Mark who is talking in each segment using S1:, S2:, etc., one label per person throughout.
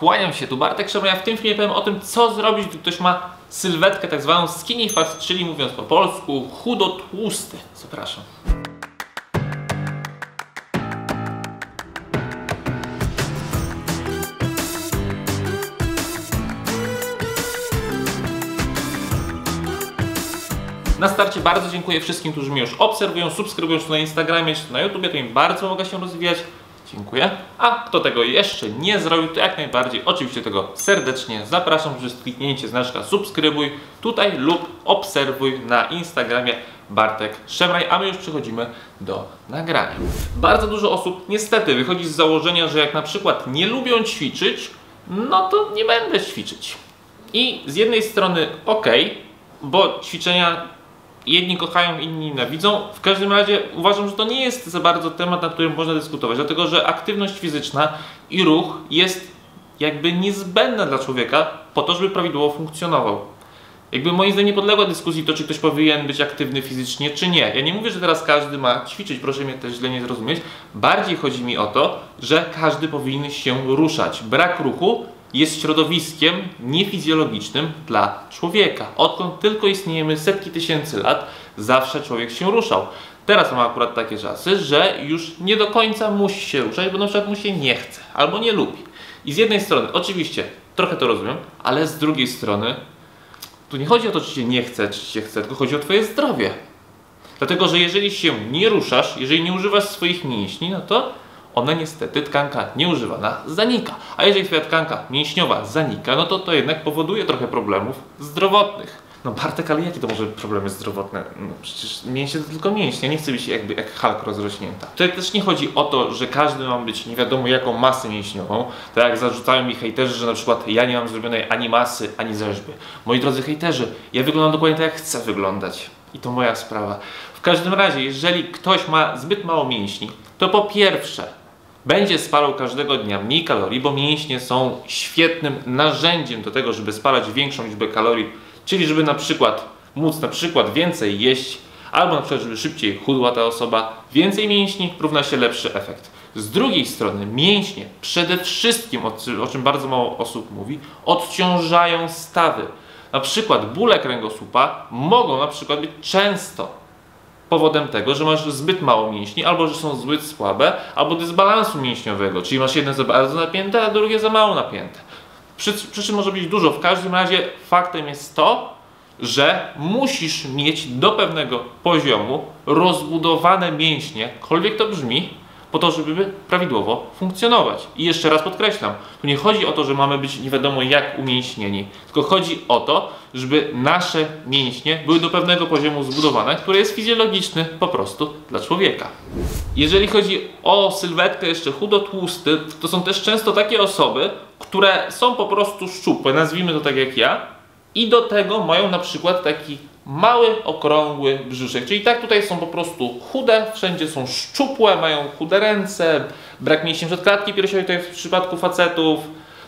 S1: Kłaniam się, tu Bartek Szemra. W tym filmie powiem o tym, co zrobić, gdy ktoś ma sylwetkę tak zwaną skinny fat, czyli mówiąc po polsku, chudo tłusty. Zapraszam. Na starcie bardzo dziękuję wszystkim, którzy mnie już obserwują, subskrybują czy na Instagramie, czy na YouTubie, to im bardzo mogę się rozwijać. Dziękuję. A kto tego jeszcze nie zrobił, to jak najbardziej oczywiście tego serdecznie zapraszam przez kliknięcie znaczka subskrybuj tutaj lub obserwuj na Instagramie Bartek Szemraj, a my już przechodzimy do nagrania. Bardzo dużo osób niestety wychodzi z założenia, że jak na przykład nie lubią ćwiczyć, no to nie będę ćwiczyć. I z jednej strony ok, bo ćwiczenia jedni kochają, inni nienawidzą. W każdym razie uważam, że to nie jest za bardzo temat, na którym można dyskutować, dlatego że aktywność fizyczna i ruch jest jakby niezbędna dla człowieka po to, żeby prawidłowo funkcjonował. Jakby moim zdaniem nie podległa dyskusji to, czy ktoś powinien być aktywny fizycznie, czy nie. Ja nie mówię, że teraz każdy ma ćwiczyć, proszę mnie też źle nie zrozumieć. Bardziej chodzi mi o to, że każdy powinien się ruszać. Brak ruchu jest środowiskiem niefizjologicznym dla człowieka. Odkąd tylko istniejemy setki tysięcy lat, zawsze człowiek się ruszał. Teraz mamy akurat takie czasy, że już nie do końca musi się ruszać, bo na przykład mu się nie chce albo nie lubi. I z jednej strony, oczywiście, trochę to rozumiem, ale z drugiej strony, tu nie chodzi o to, czy się nie chce, czy się chce, tylko chodzi o Twoje zdrowie. Dlatego, że jeżeli się nie ruszasz, jeżeli nie używasz swoich mięśni, no to ona niestety, tkanka nieużywana, zanika. A jeżeli twoja tkanka mięśniowa zanika, no to to jednak powoduje trochę problemów zdrowotnych. No Bartek, ale jakie to może problemy zdrowotne? No przecież mięśnie to tylko mięśnie, nie chcę być jakby jak Hulk rozrośnięta. Tutaj też nie chodzi o to, że każdy ma być nie wiadomo jaką masę mięśniową, tak jak zarzucają mi hejterzy, że na przykład ja nie mam zrobionej ani masy, ani rzeźby. Moi drodzy hejterzy, ja wyglądam dokładnie tak jak chcę wyglądać. I to moja sprawa. W każdym razie, jeżeli ktoś ma zbyt mało mięśni, to po pierwsze będzie spalał każdego dnia mniej kalorii, bo mięśnie są świetnym narzędziem do tego, żeby spalać większą liczbę kalorii, czyli żeby na przykład móc na przykład więcej jeść, albo na przykład żeby szybciej chudła ta osoba, więcej mięśni równa się lepszy efekt. Z drugiej strony mięśnie przede wszystkim, o czym bardzo mało osób mówi, odciążają stawy. Na przykład bóle kręgosłupa mogą na przykład być często powodem tego, że masz zbyt mało mięśni, albo że są zbyt słabe, albo dysbalansu mięśniowego, czyli masz jedne za bardzo napięte, a drugie za mało napięte. Przy, czym może być dużo. W każdym razie faktem jest to, że musisz mieć do pewnego poziomu rozbudowane mięśnie, kolwiek to brzmi, po to, żeby prawidłowo funkcjonować. I jeszcze raz podkreślam, tu nie chodzi o to, że mamy być nie wiadomo jak umięśnieni, tylko chodzi o to, żeby nasze mięśnie były do pewnego poziomu zbudowane, który jest fizjologiczny po prostu dla człowieka. Jeżeli chodzi o sylwetkę jeszcze chudo-tłusty, to są też często takie osoby, które są po prostu szczupłe, nazwijmy to tak jak ja, i do tego mają na przykład taki mały, okrągły brzuszek. Czyli tak tutaj są po prostu chude, wszędzie są szczupłe, mają chude ręce, brak mięśni przedklatki piersiowej, tutaj w przypadku facetów.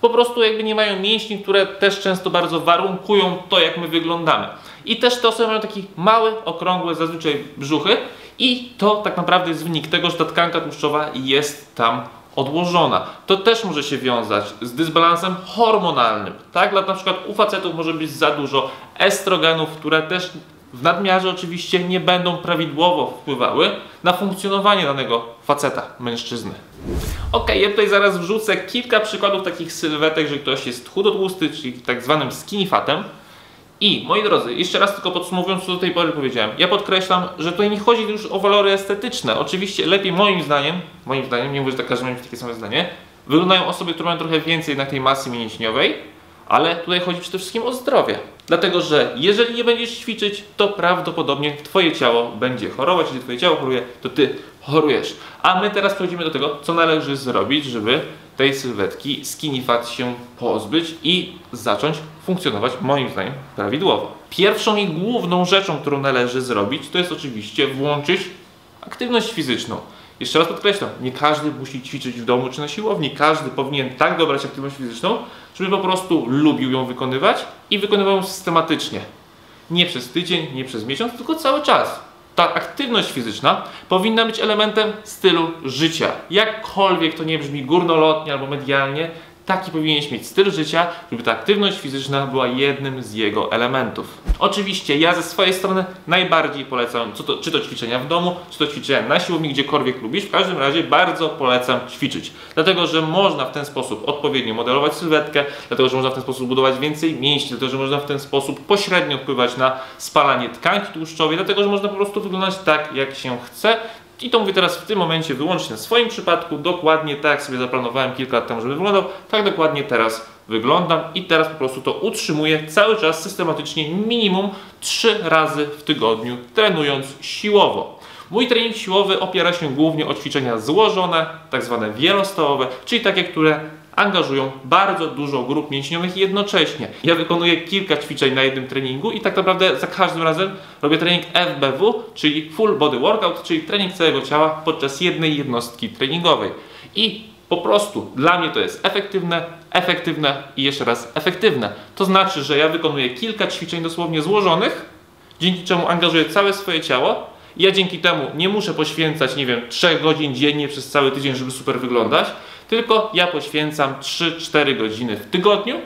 S1: Po prostu jakby nie mają mięśni, które też często bardzo warunkują to, jak my wyglądamy. I też te osoby mają taki mały, okrągły zazwyczaj brzuchy i to tak naprawdę jest wynik tego, że ta tkanka tłuszczowa jest tam odłożona. To też może się wiązać z dysbalansem hormonalnym. Tak, na przykład u facetów może być za dużo estrogenów, które też w nadmiarze oczywiście nie będą prawidłowo wpływały na funkcjonowanie danego faceta, mężczyzny. Ok, ja tutaj zaraz wrzucę kilka przykładów takich sylwetek, że ktoś jest chudotłusty, czyli tak zwanym skinny fatem. I moi drodzy, jeszcze raz tylko podsumowując, co do tej pory powiedziałem, ja podkreślam, że tutaj nie chodzi już o walory estetyczne. Oczywiście lepiej moim zdaniem, moim zdaniem, nie mówię, że tak każdy ma takie same zdanie, wyglądają osoby, które mają trochę więcej jednak tej masy mięśniowej, ale tutaj chodzi przede wszystkim o zdrowie. Dlatego, że jeżeli nie będziesz ćwiczyć, to prawdopodobnie Twoje ciało będzie chorować. Jeżeli Twoje ciało choruje, to Ty chorujesz. A my teraz przechodzimy do tego, co należy zrobić, żeby tej sylwetki skinny fat się pozbyć i zacząć funkcjonować moim zdaniem prawidłowo. Pierwszą i główną rzeczą, którą należy zrobić, to jest oczywiście włączyć aktywność fizyczną. Jeszcze raz podkreślam, nie każdy musi ćwiczyć w domu czy na siłowni. Każdy powinien tak dobrać aktywność fizyczną, żeby po prostu lubił ją wykonywać i wykonywał ją systematycznie. Nie przez tydzień, nie przez miesiąc, tylko cały czas ta aktywność fizyczna powinna być elementem stylu życia. Jakkolwiek to nie brzmi górnolotnie albo medialnie, taki powinieneś mieć styl życia, żeby ta aktywność fizyczna była jednym z jego elementów. Oczywiście ja ze swojej strony najbardziej polecam, to, czy to ćwiczenia w domu, czy to ćwiczenia na siłowni, gdziekolwiek lubisz. W każdym razie bardzo polecam ćwiczyć, dlatego że można w ten sposób odpowiednio modelować sylwetkę, dlatego że można w ten sposób budować więcej mięśni, dlatego że można w ten sposób pośrednio wpływać na spalanie tkanki tłuszczowej, dlatego że można po prostu wyglądać tak, jak się chce. I to mówię teraz w tym momencie wyłącznie w swoim przypadku, dokładnie tak jak sobie zaplanowałem kilka lat temu, żeby wyglądał, tak dokładnie teraz wyglądam i teraz po prostu to utrzymuję cały czas systematycznie minimum 3 razy w tygodniu, trenując siłowo. Mój trening siłowy opiera się głównie o ćwiczenia złożone, tak zwane wielostołowe, czyli takie, które angażują bardzo dużo grup mięśniowych jednocześnie. Ja wykonuję kilka ćwiczeń na jednym treningu i tak naprawdę za każdym razem robię trening FBW, czyli Full Body Workout, czyli trening całego ciała podczas jednej jednostki treningowej. I po prostu dla mnie to jest efektywne, efektywne i jeszcze raz efektywne. To znaczy, że ja wykonuję kilka ćwiczeń dosłownie złożonych, dzięki czemu angażuję całe swoje ciało. Ja dzięki temu nie muszę poświęcać, nie wiem, 3 godzin dziennie przez cały tydzień, żeby super wyglądać, tylko ja poświęcam 3-4 godziny w tygodniu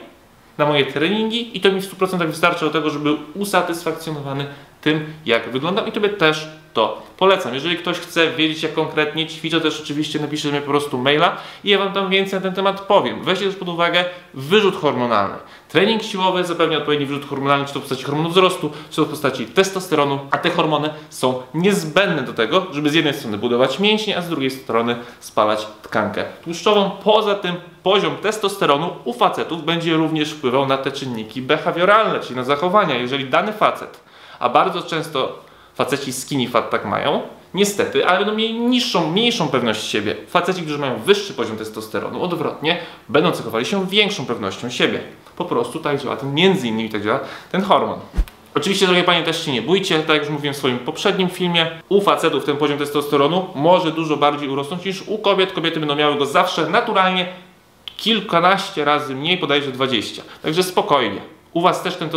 S1: na moje treningi i to mi w 100% wystarczy do tego, żeby usatysfakcjonowany tym, jak wyglądam. I Tobie też to polecam. Jeżeli ktoś chce wiedzieć, jak konkretnie ćwiczę, też oczywiście napiszcie mi po prostu maila i ja Wam tam więcej na ten temat powiem. Weźcie też pod uwagę wyrzut hormonalny. Trening siłowy zapewnia odpowiedni wyrzut hormonalny, czy to w postaci hormonu wzrostu, czy to w postaci testosteronu, a te hormony są niezbędne do tego, żeby z jednej strony budować mięśnie, a z drugiej strony spalać tkankę tłuszczową. Poza tym poziom testosteronu u facetów będzie również wpływał na te czynniki behawioralne, czyli na zachowania. Jeżeli dany facet, a bardzo często faceci skinny fat tak mają, niestety, ale będą mieli niższą, mniejszą pewność siebie. Faceci, którzy mają wyższy poziom testosteronu, odwrotnie, będą cechowali się większą pewnością siebie. Po prostu tak działa ten, między innymi tak działa ten hormon. Oczywiście, drogie panie, też się nie bójcie, tak jak już mówiłem w swoim poprzednim filmie, u facetów ten poziom testosteronu może dużo bardziej urosnąć niż u kobiet. Kobiety będą miały go zawsze naturalnie kilkanaście razy mniej, bodajże 20. Także spokojnie. U Was też ten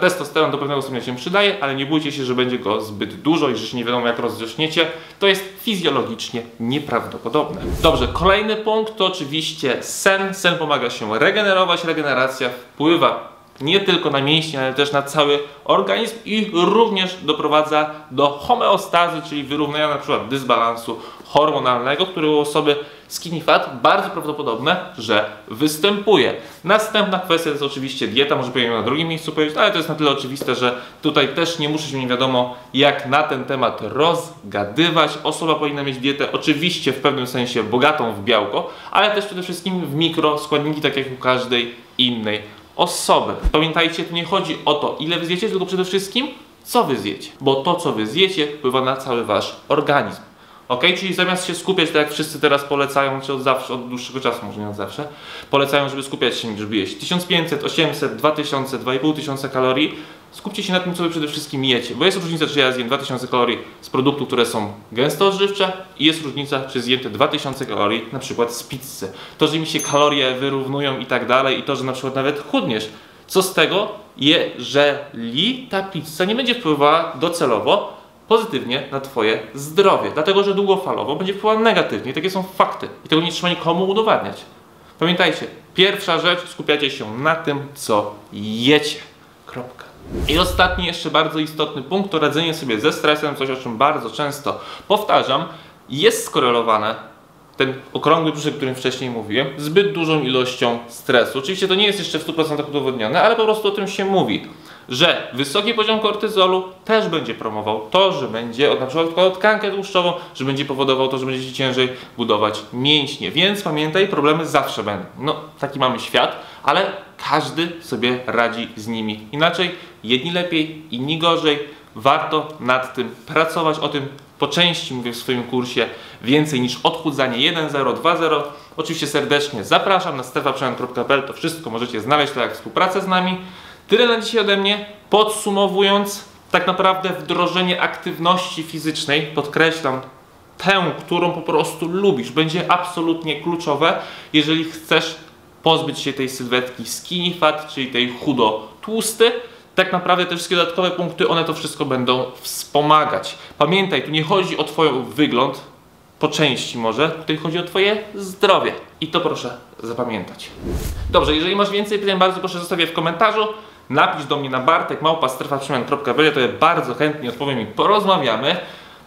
S1: testosteron do pewnego stopnia się przydaje, ale nie bójcie się, że będzie go zbyt dużo i że się nie wiadomo jak rozrośniecie. To jest fizjologicznie nieprawdopodobne. Dobrze, kolejny punkt to oczywiście sen. Sen pomaga się regenerować. Regeneracja wpływa nie tylko na mięśnie, ale też na cały organizm i również doprowadza do homeostazy, czyli wyrównania na przykład dysbalansu hormonalnego, który u osoby skinny fat bardzo prawdopodobne, że występuje. Następna kwestia to jest oczywiście dieta, może powinienem na drugim miejscu powiedzieć, ale to jest na tyle oczywiste, że tutaj też nie muszę się nie wiadomo jak na ten temat rozgadywać. Osoba powinna mieć dietę oczywiście w pewnym sensie bogatą w białko, ale też przede wszystkim w mikroskładniki, tak jak u każdej innej osoby. Pamiętajcie, tu nie chodzi o to, ile wy zjecie, tylko przede wszystkim co wy zjecie, bo to, co wy zjecie, wpływa na cały wasz organizm. Ok, czyli zamiast się skupiać, tak jak wszyscy teraz polecają, czy od zawsze, od dłuższego czasu, może nie od zawsze, polecają, żeby skupiać się, żeby jeść 1500, 800, 2000, 2500 kalorii, skupcie się na tym, co wy przede wszystkim jecie. Bo jest różnica, czy ja zjem 2000 kalorii z produktów, które są gęsto odżywcze i jest różnica, czy zjem te 2000 kalorii na przykład z pizzy. To, że mi się kalorie wyrównują i tak dalej i to, że na przykład nawet chudniesz. Co z tego, jeżeli ta pizza nie będzie wpływała docelowo pozytywnie na Twoje zdrowie, dlatego że długofalowo będzie wpływała negatywnie. Takie są fakty i tego nie trzeba nikomu udowadniać. Pamiętajcie, pierwsza rzecz, skupiacie się na tym, co jecie. Kropka. I ostatni, jeszcze bardzo istotny punkt to radzenie sobie ze stresem, coś o czym bardzo często powtarzam, jest skorelowane ten okrągły brzuszek, o którym wcześniej mówiłem, zbyt dużą ilością stresu. Oczywiście to nie jest jeszcze w 100% udowodnione, ale po prostu o tym się mówi że wysoki poziom kortyzolu też będzie promował to, że będzie na przykład tkankę tłuszczową, że będzie powodował to, że będzie ci ciężej budować mięśnie. Więc pamiętaj, problemy zawsze będą. No, taki mamy świat, ale każdy sobie radzi z nimi inaczej. Jedni lepiej, inni gorzej. Warto nad tym pracować. O tym po części mówię w swoim kursie więcej niż odchudzanie 1.0, 2.0. Oczywiście serdecznie zapraszam na strefaprzemian.pl. To wszystko możecie znaleźć, tak jak współpracę z nami. Tyle na dzisiaj ode mnie. Podsumowując, tak naprawdę wdrożenie aktywności fizycznej, podkreślam, tę, którą po prostu lubisz, będzie absolutnie kluczowe, jeżeli chcesz pozbyć się tej sylwetki skinny fat, czyli tej chudo tłusty. Tak naprawdę te wszystkie dodatkowe punkty, one to wszystko będą wspomagać. Pamiętaj, tu nie chodzi o Twój wygląd, po części może, tutaj chodzi o Twoje zdrowie. I to proszę zapamiętać. Dobrze, jeżeli masz więcej pytań, bardzo proszę zostawię w komentarzu. Napisz do mnie na bartek małpa.strefaprzemian.pl, to ja bardzo chętnie odpowiem i porozmawiamy.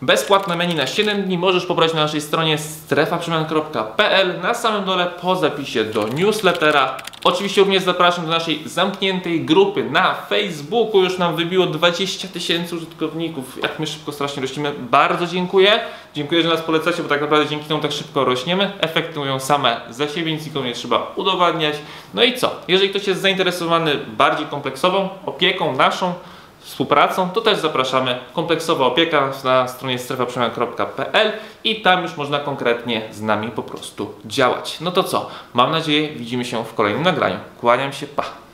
S1: Bezpłatne menu na 7 dni możesz pobrać na naszej stronie strefaprzemian.pl na samym dole po zapisie do newslettera. Oczywiście również zapraszam do naszej zamkniętej grupy na Facebooku. Już nam wybiło 20 tysięcy użytkowników. Jak my szybko strasznie rośniemy. Bardzo dziękuję. Dziękuję, że nas polecacie, bo tak naprawdę dzięki temu tak szybko rośniemy. Efekty mówią same za siebie, nic nikomu nie trzeba udowadniać. No i co? Jeżeli ktoś jest zainteresowany bardziej kompleksową opieką naszą, współpracą, to też zapraszamy. Kompleksowa opieka na stronie strefaprzemian.pl i tam już można konkretnie z nami po prostu działać. No to co? Mam nadzieję, widzimy się w kolejnym nagraniu. Kłaniam się, pa!